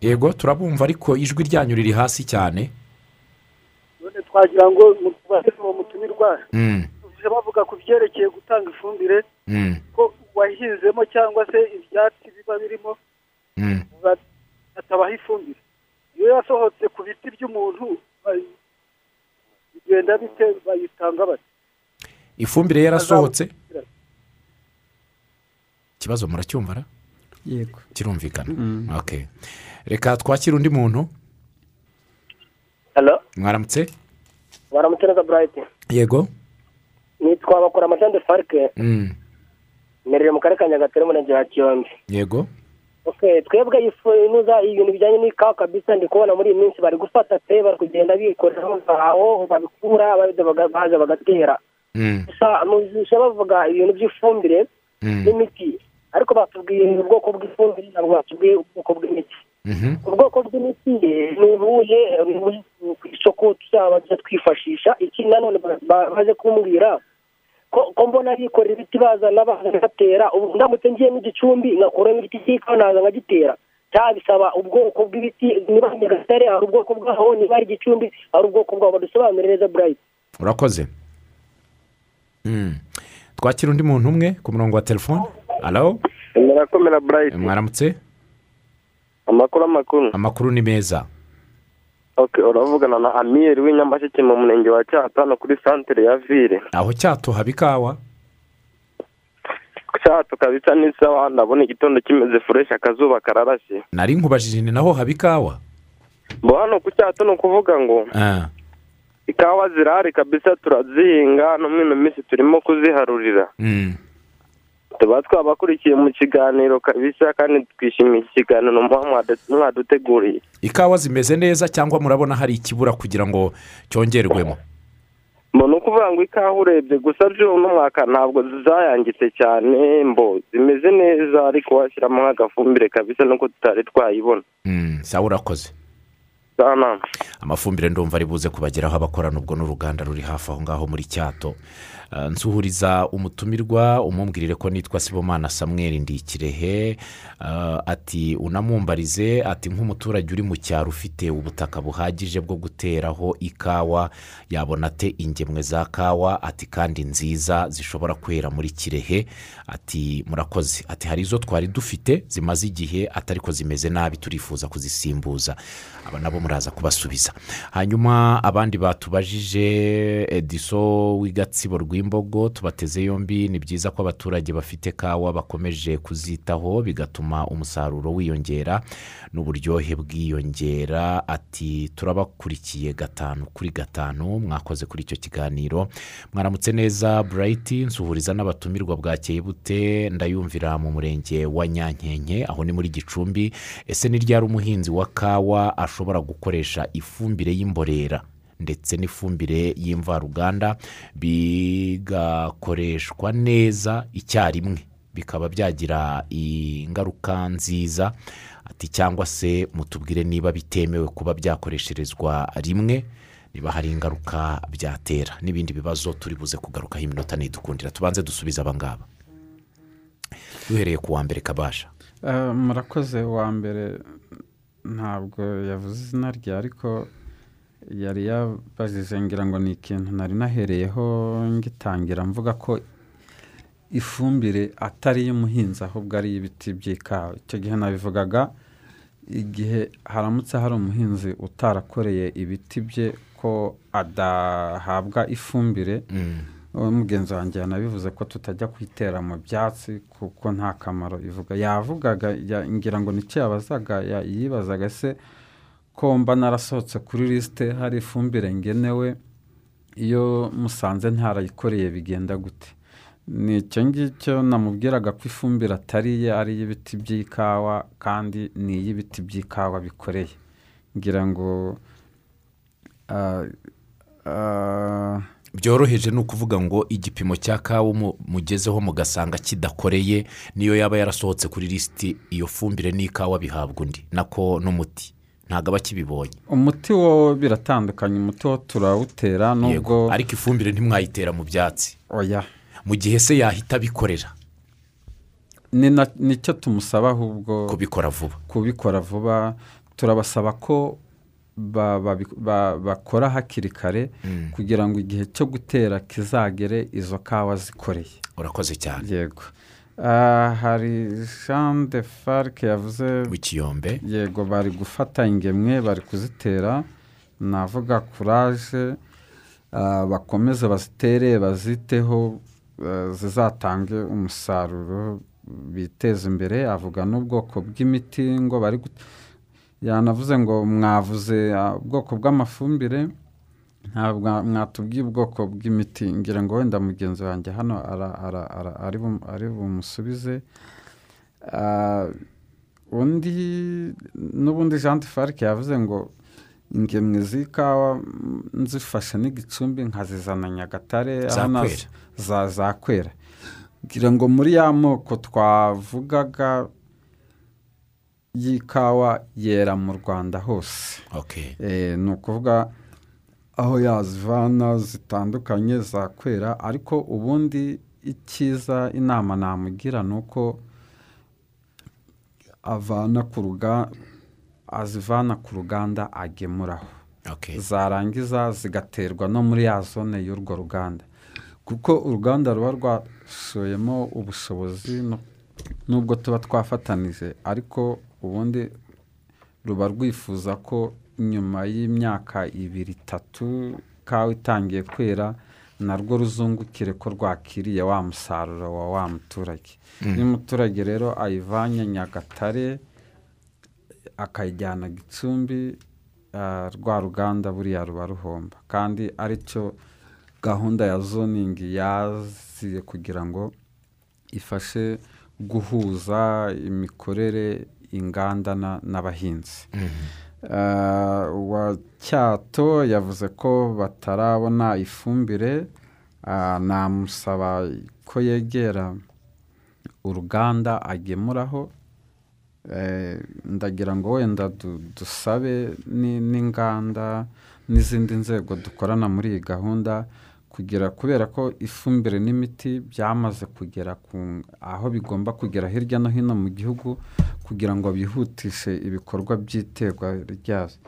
yego turabumva ariko ijwi ryanyu riri hasi cyane. None twagira ngo mubaze uwo mutumirwa Mm. bavuga ku byerekeye gutanga ifumbire Mm. ko wahinzemo cyangwa se ibyatsi biba birimo Mm. ba- hatabaho ifumbire. Iyo yasohotse ku biti by'umuntu bigenda bite? Bayitanga bate ifumbire yarasohotse? Ikibazo muracyumva ra? Yego. Kirumvikana. Ok reka twakire undi muntu. Mwaramutse? Baramutse burayiti yego nitwa bakora amajande farike Mm. mmerere mu karere ka nyagatare umurenge wa kiyombe yego twebwe ifu inuza ibintu bijyanye n'ikawa kabisa ndi kubona muri iyi minsi bari gufata pe bari kugenda bikorera aho babikura baza baga- baza bagatera Mm. gusa numvise bavuga ibintu by'ifumbire Mm. n'imiti ariko batubwiye ubwoko bw'ifumbire ntabwo batubwiye ubwoko bw'imiti. Ubwoko bw'imiti ni ubuhe ni ubuhe ku isoko tuzaba tujya twifashisha. Ikindi nanone ba- ba- baje kumbwira ko ko mbona bikorera ibiti bazana baza batera ubu ndamutse ngiye n'igicumbi ngakuramo igiti cy'ikawa naza nkagitera. Cyangwa bisaba ubwoko bw'ibiti niba ari nyagatare hari ubwoko bwaho niba ari igicumbi hari ubwoko bwaho. Badusobanurire neza burayiti urakoze. Mm. twakira undi muntu umwe ku murongo wa telefone? Alo murakomera burayiti mwaramutse? Amakuru amakuru. Amakuru ni meza. Uravugana na amiyeri w'inyamasheke mu murenge wa cyato hano kuri santere ya vire aho cyato haba ikawa? Cyato kabisa ni sawa ndabona igitondo kimeze fureshi akazuba kararashye nari nkubajije ni naho haba ikawa? Bo hano ku cyato ni ukuvuga ngo Ah. ikawa zirahari kabisa turazihinga no muri ino minsi turimo kuziharurira. Mm. Tuba twabakurikiye mu kiganiro kabisa kandi twishimiye iki kiganiro mwaduteguriye. Ikawa zimeze neza cyangwa murabona hari ikibura kugira ngo cyongerwemo? Ni ukuvuga ngo ikawa urebye gusa by'uno mwaka ntabwo zayangitse cyane mbo zimeze neza ariko washyiramo nk'agafumbire kabisa nuko tutari twayibona. Mm, sawa urakoze amafumbire ndumva ari buze kubageraho abakorana ubwo n'uruganda ruri hafi aho ngaho muri cyato. Nsuhuriza umutumirwa umubwirire ko nitwa sibomana samweri ndikirehe. Ah, ati unamumbarize ati nk'umuturage uri mu cyaro ufite ubutaka buhagije bwo guteraho ikawa yabona ate ingemwe za kawa? Ati kandi nziza zishobora kwera muri kirehe. Ati murakoze. Ati hari izo twari dufite zimaze igihe atari ko zimeze nabi turifuza kuzisimbuza. Aba nabo muraza kubasubiza. Hanyuma abandi batubajije ediso w'igatsibo rw'imbogo tubateze yombi ni byiza ko abaturage bafite kawa bakomeje kuzitaho bigatuma umusaruro wiyongera n'uburyohe bwiyongera. Ati turabakurikiye gatanu kuri gatanu mwakoze kuri icyo kiganiro. Mwaramutse neza burayiti nsuhuriza n'abatumirwa bwakeye bute ndayumvira mu murenge wa nyankenke aho ni muri gicumbi. Ese ni ryari umuhinzi wa kawa ashobora gukoresha ifumbire y'imborera? Ndetse n'ifumbire y'imvaruganda bigakoreshwa neza icyarimwe. Bikaba byagira ingaruka nziza ati cyangwa se mutubwire niba bitemewe kuba byakoresherezwa rimwe niba hari ingaruka byatera. N'ibindi bibazo turi buze kugarukaho iminota nidukundira tubanze dusubize abangaba duhereye ku wa mbere kabasha. Eh, murakoze wa mbere ntabwo yavuze izina rye ariko yari yabajije ngira ngo ni ikintu nari nahereyeho ngitangira. Mvuga ko ifumbire atari iy'umuhinzi ahubwo ari iy'ibiti by'ikawa. Icyo gihe nabivugaga igihe haramutse hari umuhinzi utarakoreye ibiti bye ko adahabwa ifumbire uwo mugenzi wanjye yanabivuze ko tutajya kuyitera mu byatsi kuko nta kamaro. Ivuga yavugaga ya- ngira ngo ni cyo yabazaga ya- yibazaga se ko mba narasohotse kuri lisite hari ifumbire ngenewe iyo musanze ntarayikoreye bigenda gute. Ni icyo ngicyo namubwiraga ko ifumbire atari iye ari iy'ibiti by'ikawa kandi ni iy'ibiti by'ikawa bikoreye. Ngira ngo ah, ah, byoroheje ni ukuvuga ngo igipimo cya kawa mu- mugezeho mugasanga kidakoreye niyo yaba yarasohotse kuri lisiti iyo fumbire n'ikawa bihabwa undi. Nako n'umuti. Ntabwo aba akibibonye. Umuti wo biratandukanye umuti wo turawutera nubwo ariko ifumbire ntimwayitera mu byatsi. Oya. Mu gihe se yahita abikorera. Nicyo tumusaba ahubwo kubikora vuba. Kubikora vuba. Turabasaba ko ba- babi- ba- bakora hakiri kare kugira ngo igihe cyo gutera kizagere izo kawa zikoreye. Urakoze cyane. Yego. Hari jean de farc yavuze w'ikiyombe. yego bari gufata ingemwe bari kuzitera. Navuga kuraje ah, bakomeze bazitere baziteho ah, zizatange umusaruro biteze imbere. Avuga n'ubwoko bw'imiti ngo bari yanavuze ngo mwavuze ah, ubwoko bw'amafumbire. Ntabwo mwatubwiye ubwoko bw'imiti ngira ngo wenda mugenzi wanjye hano ari bum- ari bumusubize Ah, undi n'ubundi jean de farc yavuze ngo ingemwe z'ikawa nzifashe n'igicumbi nkazizana nyagatare Zakwera. za zakwera ngira ngo muri ya moko twavugaga y'ikawa yera mu rwanda hose okay. Eh, ni ukuvuga aho yazivana zitandukanye zakwera ariko ubundi icyiza inama namugira ni uko avana ku ruga azivana ku ruganda agemuraho Okay. zarangiza zigaterwa no muri ya zone y'urwo ruganda kuko uruganda ruba rwashoyemo ubushobozi nubwo tuba twafatanije ariko ubundi ruba rwifuza ko nyuma y'imyaka ibiri itatu kawa itangiye kwera narwo ruzungukire ko rwakiriye wa musaruro wa wa muturage. Iyo umuturage rero ayivanye nyagatare akayijyana gicumbi ah, rwa ruganda buriya ruba ruhomba. Kandi ari cyo gahunda ya zoningi yaziye kugira ngo ifashe guhuza imikorere inganda na- n'abahinzi. Ah, uwa cyato yavuze ko batarabona ifumbire ah, namusaba ko yegera uruganda agemuraho. Eh, ndagira ngo wenda du- dusabe ni- n'inganda n'izindi nzego dukorana muri iyi gahunda. Kugira kubera ko ifumbire n'imiti byamaze kugera ku aho bigomba kugera hirya no hino mu gihugu kugira ngo bihutishe ibikorwa by'iterwa ryazo.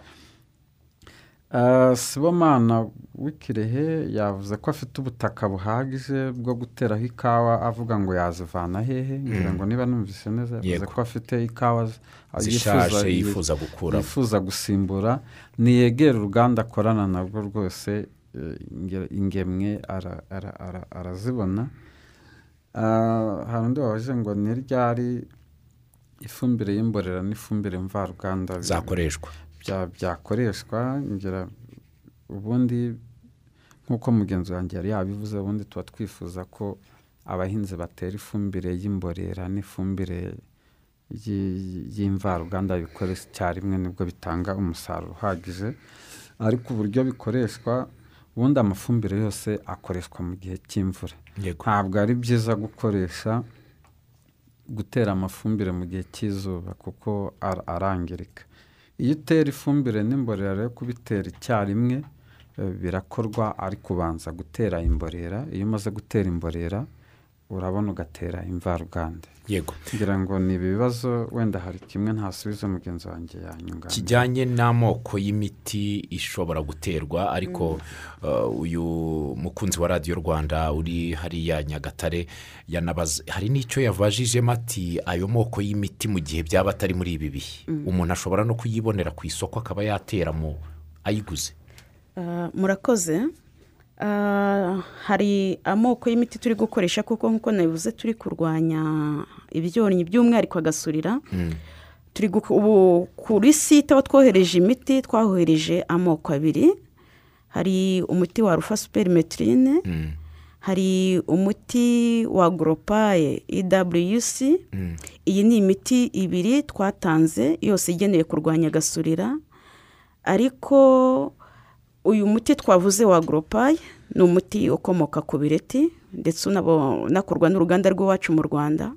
Ah, sibomana w'ikirehe yavuze ko afite ubutaka buhagije bwo guteraho ikawa avuga ngo yazivana hehe? Ngira ngo niba numvise neza yavuze ko afite ikawa yifuza gukura. yifuza gusimbura. Niyegera uruganda akorana narwo rwose ingemwe ara- ara- ara- arazibona. Ah, hari undi ngo ni ryari ifumbire y'imborera n'ifumbire mvaruganda zakoreshwa. bya- byakoreshwa? Ngira ubundi nk'uko mugenzi wanjye yari yabivuze ubundi tuba twifuza ko abahinzi batera ifumbire y'imborera n'ifumbire y'i- y'imvaruganda bikoresha icyarimwe ni bwo bitanga umusaruro uhagije. Ariko uburyo bikoreshwa ubundi amafumbire yose akoreshwa mu gihe cy'imvura. Ntabwo ari byiza gukoresha gutera amafumbire mu gihe cy'izuba kuko ar- arangirika. Iyo utera ifumbire n'imborera rero kubitera icyarimwe eh, birakorwa ari kubanza gutera imborera. Iyo umaze gutera imborera urabona ugatera imvaruganda. Yego. Ngira ngo ni ibibazo wenda hari kimwe ntasubize mugenzi wanjye yanyunganira kijyanye n'amoko y'imiti ishobora guterwa ariko uh, uyu mukunzi wa radiyo rwanda uri hariya nyagatare yanabaza hari n'icyo yavajijemo ati ayo moko y'imiti mu gihe byaba atari muri ibi bihe. Umuntu ashobora no kuyibonera ku isoko akaba yatera mu ayiguze. Ah, murakoze. Ah, hari amoko y'imiti turi gukoresha kuko nk'uko nabivuze turi kurwanya ibyonnyi by'umwihariko agasurira. Turi gu- ubu kuri site aho twohereje imiti twahohereje amoko abiri. Hari umuti wa rufa superimetirine hari umuti wa goropaye ewc iyi ni imiti ibiri twatanze yose igenewe kurwanya agasurira. Ariko uyu muti twavuze wa goropaye ni umuti ukomoka ku bireti ndetse unakorwa n'uruganda rw'iwacu mu rwanda.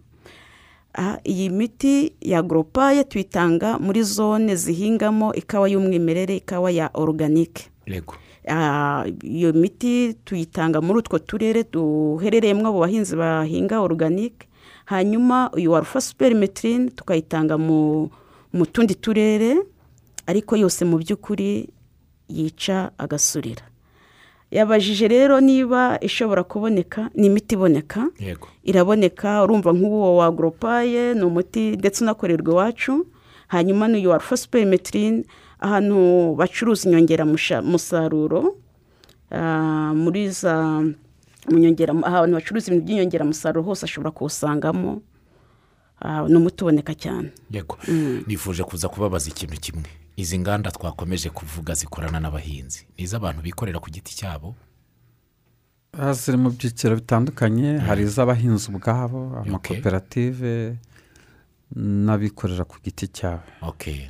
Iyi miti ya goropaye tuyitanga muri zone zihingamo ikawa y'umwimerere ikawa ya oruganike yego. Ah, iyo miti tuyitanga muri utwo turere duherereyemo abo bahinzi bahinga oruganike hanyuma uyu wa rufa superimetirine tukayitanga mu tundi turere ariko yose mu by'ukuri yica agasurira. Yabajije rero niba ishobora kuboneka ni imiti iboneka iraboneka urumva nk'uwo wa goropaye ni umuti ndetse unakorerwa iwacu. Hanyuma n'uyu wa rufa superimetirine ahantu bacuruza inyongeramusaruro ah, muri za ahantu bacuruza ibintu by'inyongeramusaruro hose ashobora kuwusangamo. Ah, ni umuti uboneka cyane. Yego. Nifuje kuza kubabaza ikintu kimwe. Izi nganda twakomeje kuvuga zikorana n'abahinzi. Ni iz'abantu bikorera ku giti cyabo? Ah, ziri mu byiciro bitandukanye. Hari iz'abahinzi ubwabo amakoperative n'abikorera ku giti cyabo.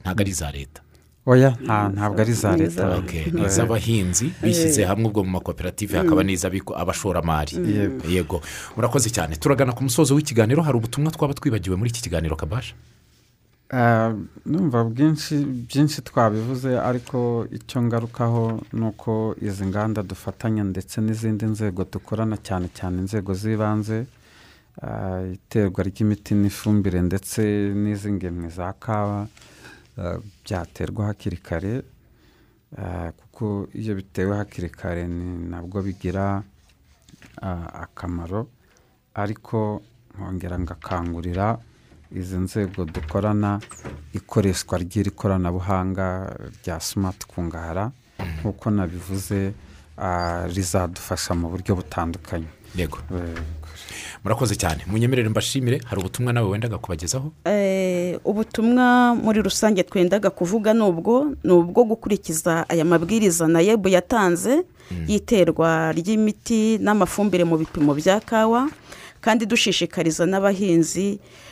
Ntabwo ari iza leta? Oya nta- ntabwo ari iza leta. ni iz'abahinzi bishyize hamwe ubwo mu makoperative hakaba n'iz'abashoramari Yego. yego. Murakoze cyane. Turagana ku musozo w'ikiganiro. Hari ubutumwa twaba twibagiwe muri iki kiganiro kabasha? Numva bwinshi byinshi twabivuze ariko icyo ngarukaho ni uko izi nganda dufatanya ndetse n'izindi nzego dukorana cyane cyane inzego z'ibanze ah, iterwa ry'imiti n'ifumbire ndetse n'iz'ingemwe za kawa ah, byaterwa hakiri kare kuko iyo bitewe hakiri kare ni nabwo bigira akamaro ariko nkongera ngakangurira izi nzego dukorana ikoreshwa ry'iri koranabuhanga rya simati kungahara nk'uko nabivuze ah, rizadufasha mu buryo butandukanye. Yego. Eh, murakoze cyane. Munyemerere mbashimire hari ubutumwa nawe wendaga kubagezaho? Eh, ubutumwa muri rusange twendaga kuvuga ni ubwo ni ubwo gukurikiza aya mabwiriza na yebu yatanze y'iterwa ry'imiti n'amafumbire mu bipimo bya kawa kandi dushishikariza n'abahinzi ah,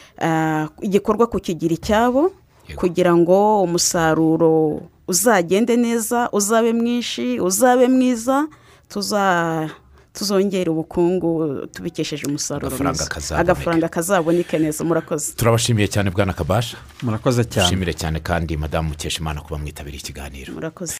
igikorwa kukigira icyabo kugira ngo umusaruro uzagende neza uzabe mwinshi uzabe mwiza tuza tuzongera ubukungu tubikesheje umusaruro Agafaranga mwiza. agafaranga kazaboneke neza murakoze. Turabashimiye cyane bwana kabasha. Murakoze cyane. Dushimire cyane kandi madamu mukeshimana kuba mwitabiriye ikiganiro. Murakoze.